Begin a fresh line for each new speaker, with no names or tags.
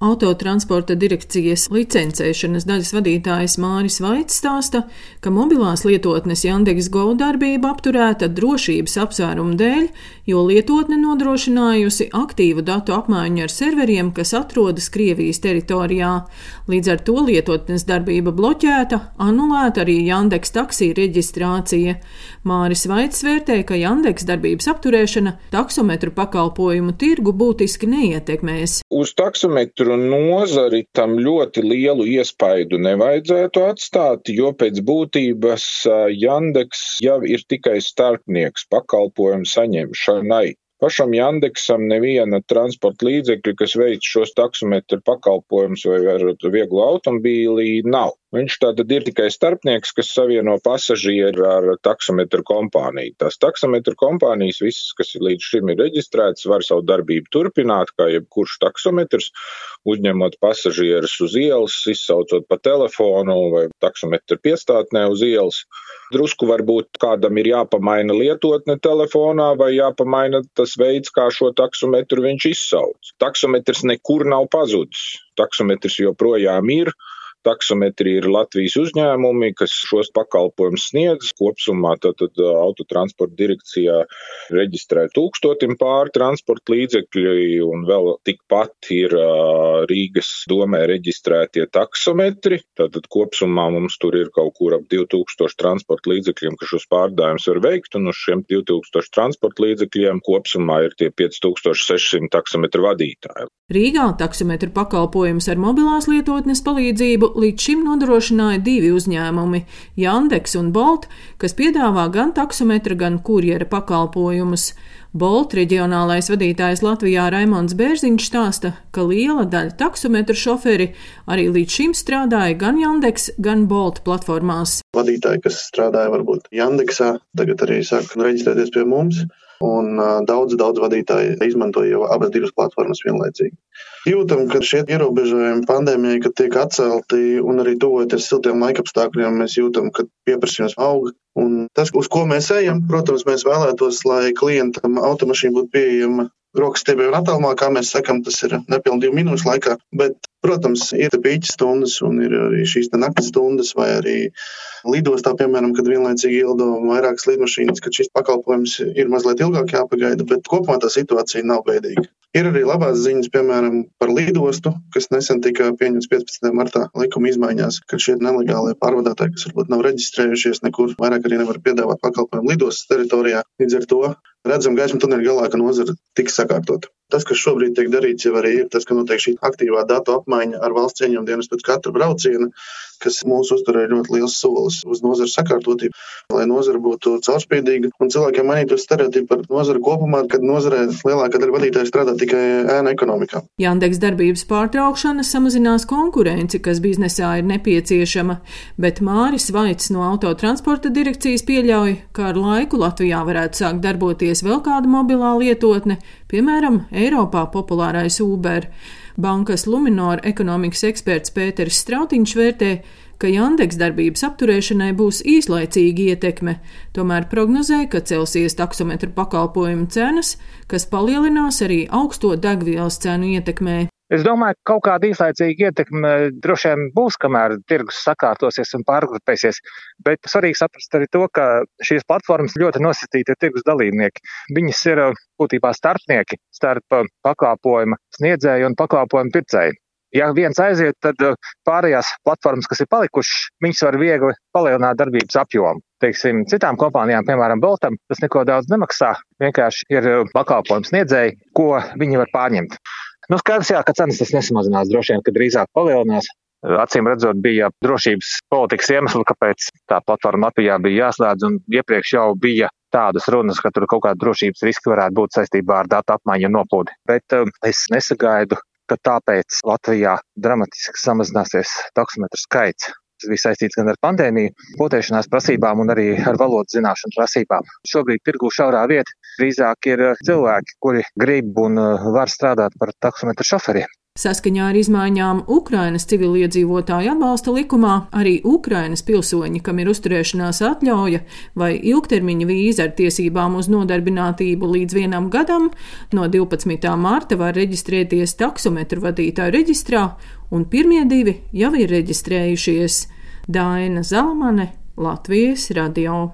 Autotransporta direkcijas licencēšanas daļas vadītājs Māris Vaits stāsta, ka mobilās lietotnes Yandex Go darbība apturēta drošības apsvērumu dēļ, jo lietotne nodrošinājusi aktīvu datu apmaiņu ar serveriem, kas atrodas Krievijas teritorijā. Līdz ar to lietotnes darbība bloķēta, anulēta arī Yandex taksī reģistrācija. Māris Vaits vērtē, ka Yandex darbības apturēšana taksometru pakalpojumu tirgu būtiski neietekmēs.
Uz taksometru nozari tam ļoti lielu iespaidu nevajadzētu atstāt, jo pēc būtības Jandeks jau ir tikai starpnieks pakalpojumu saņemšanai. Pašam Jandeksam neviena transporta līdzekļa, kas veic šos taksometru pakalpojumus vai ar vieglu automobīli, nav. Viņš tātad ir tikai starpnieks, kas savieno pasažieru ar taksometru kompāniju. Tās taksometru kompānijas, visas, kas līdz šim ir reģistrētas, var savu darbību turpināt, kā jebkurš taksometrs, uzņemot pasažierus uz ielas, izsaucot pa telefonu vai taksometru piestātnē uz ielas. Drusku varbūt kādam ir jāpamaina lietotne telefonā vai jāpamaina tas veids, kā šo taksometru viņš izsauc. Taksometrs nekur nav pazudis. Taksometrs joprojām ir. Taksometri ir Latvijas uzņēmumi, kas šos pakalpojumus sniedz. Kopsumā tātad autotransporta direkcijā reģistrē tūkstotim pāri transporta līdzekļi, un vēl tikpat ir Rīgas domē reģistrētie taksometri. Tātad kopsumā mums tur ir kaut kur ap 2000 transporta līdzekļiem, kas šos pārdājumus var veikt, un uz šiem 2000 transporta līdzekļiem kopsumā ir tie 5600 taksometru vadītāji.
Rīgā taksometru pakalpojumus ar mobilās lietotnes palīdzību līdz šim nodrošināja divi uzņēmumi - Jandeks un Bolt, kas piedāvā gan taksometra, gan kurjera pakalpojumus. Bolt reģionālais vadītājs Latvijā Raimons Bērziņš stāsta, ka liela daļa taksometru šoferi arī līdz šim strādāja gan Jandeks, gan Bolt platformās.
Vadītāji, kas strādāja varbūt Jandeksā, tagad arī sāk reģistrēties pie mums un daudz, daudz vadītāji izmanto jau abas divas platformas vienlaicīgi. Jūtam, ka šie ierobežojumi pandēmijai, kad tiek atcelti un arī tuvojoties siltiem laikapstākļiem, mēs jūtam, ka pieprasījums aug. Un tas, uz ko mēs ejam, protams, mēs vēlētos, lai klientam automašīna būtu pieejama rokas stiebiem un attālumā, kā mēs sakam, tas ir nepilnīgi divu minūšu laikā. Bet, protams, ir pīķis stundas un ir arī šīs naktas stundas vai arī lidostā, piemēram, kad vienlaicīgi ieldo vairākas lidmašīnas, kad šis pakalpojums ir mazliet ilgāk jāpagaida, bet kopumā tā situācija nav bēdīga. Ir arī labās ziņas, piemēram, par lidostu, kas nesen tika pieņemts 15. martā likuma izmaiņās, ka šie nelegālie pārvadātāji, kas varbūt nav reģistrējušies nekur, vairāk arī nevar piedāvāt pakalpojumu lidostas teritorijā. Līdz ar to redzam gaismu tuneļa galā, ka nozara tiks sakārtota. Tas, kas šobrīd tiek darīts, jau arī ir tas, ka notiek šī aktīvā datu apmaiņa ar valsts cieņām dienas pēc katra brauciena, kas mūsu uzturē ļoti liels solis uz nozares sakārtotību, lai nozara būtu caurspīdīga un cilvēkiem mainītos stereotipi par nozaru kopumā, kad nozarē lielākā daļa vadītāju strādā tikai ēna ekonomikā.
Jandeks darbības pārtraukšana samazinās konkurenci, kas biznesā ir nepieciešama, bet Māris Vaits no autotransporta direkcijas pieļauj, ka ar laiku Latvijā varētu sākt darboties vēl kāda mobilā lietotne, piemēram, Eiropā populārais Uber. Bankas Luminor ekonomikas eksperts Pēters Strautiņš vērtē, ka Jandeks darbības apturēšanai būs īslaicīga ietekme, tomēr prognozē, ka celsies taksometru pakalpojumu cenas, kas palielinās arī augsto degvielas cenu ietekmē.
Es domāju, ka kaut kāda īslaicīga ietekme droši vien būs, kamēr tirgus sakārtosies un pārgrupēsies. Bet svarīgi saprast arī to, ka šīs platformas ļoti nosacīti ir tirgus dalībnieki. Viņas ir būtībā starpnieki starp pakalpojuma sniedzēju un pakalpojumu pircēju. Ja viens aiziet, tad pārējās platformas, kas ir palikušas, viņas var viegli palielināt darbības apjomu. Teiksim, citām kompānijām, piemēram, Boltam, tas neko daudz nemaksā. Vienkārši ir pakalpojums sniedzēji, ko viņi var pārņemt. Nu, skaidrs, jā, ka cenas tas nesamazinās, droši vien, ka drīzāk palielinās. Acīm redzot, bija drošības politikas iemesli, kāpēc tā platforma Latvijā bija jāslēdz, iepriekš jau bija tādas runas, ka tur kaut kāda drošības riska varētu būt saistībā ar datu apmaiņu noplūdi. Bet um, es nesagaidu, ka tāpēc Latvijā dramatiski samazināsies taksometru skaits. Tas bija saistīts gan ar pandēmiju, potēšanās prasībām un arī ar valodas zināšanu prasībām. Šobrīd tirgu šaurā vieta drīzāk ir cilvēki, kuri grib un uh, var strādāt par taksometru šoferiem.
Saskaņā ar izmaiņām Ukrainas civiliedzīvotāju atbalsta likumā arī Ukrainas pilsoņi, kam ir uzturēšanās atļauja vai ilgtermiņa vīza ar tiesībām uz nodarbinātību līdz vienam gadam, no 12. mārta var reģistrēties taksometru vadītāju reģistrā, un pirmie divi jau ir reģistrējušies. Daina Zalmane, Latvijas radio.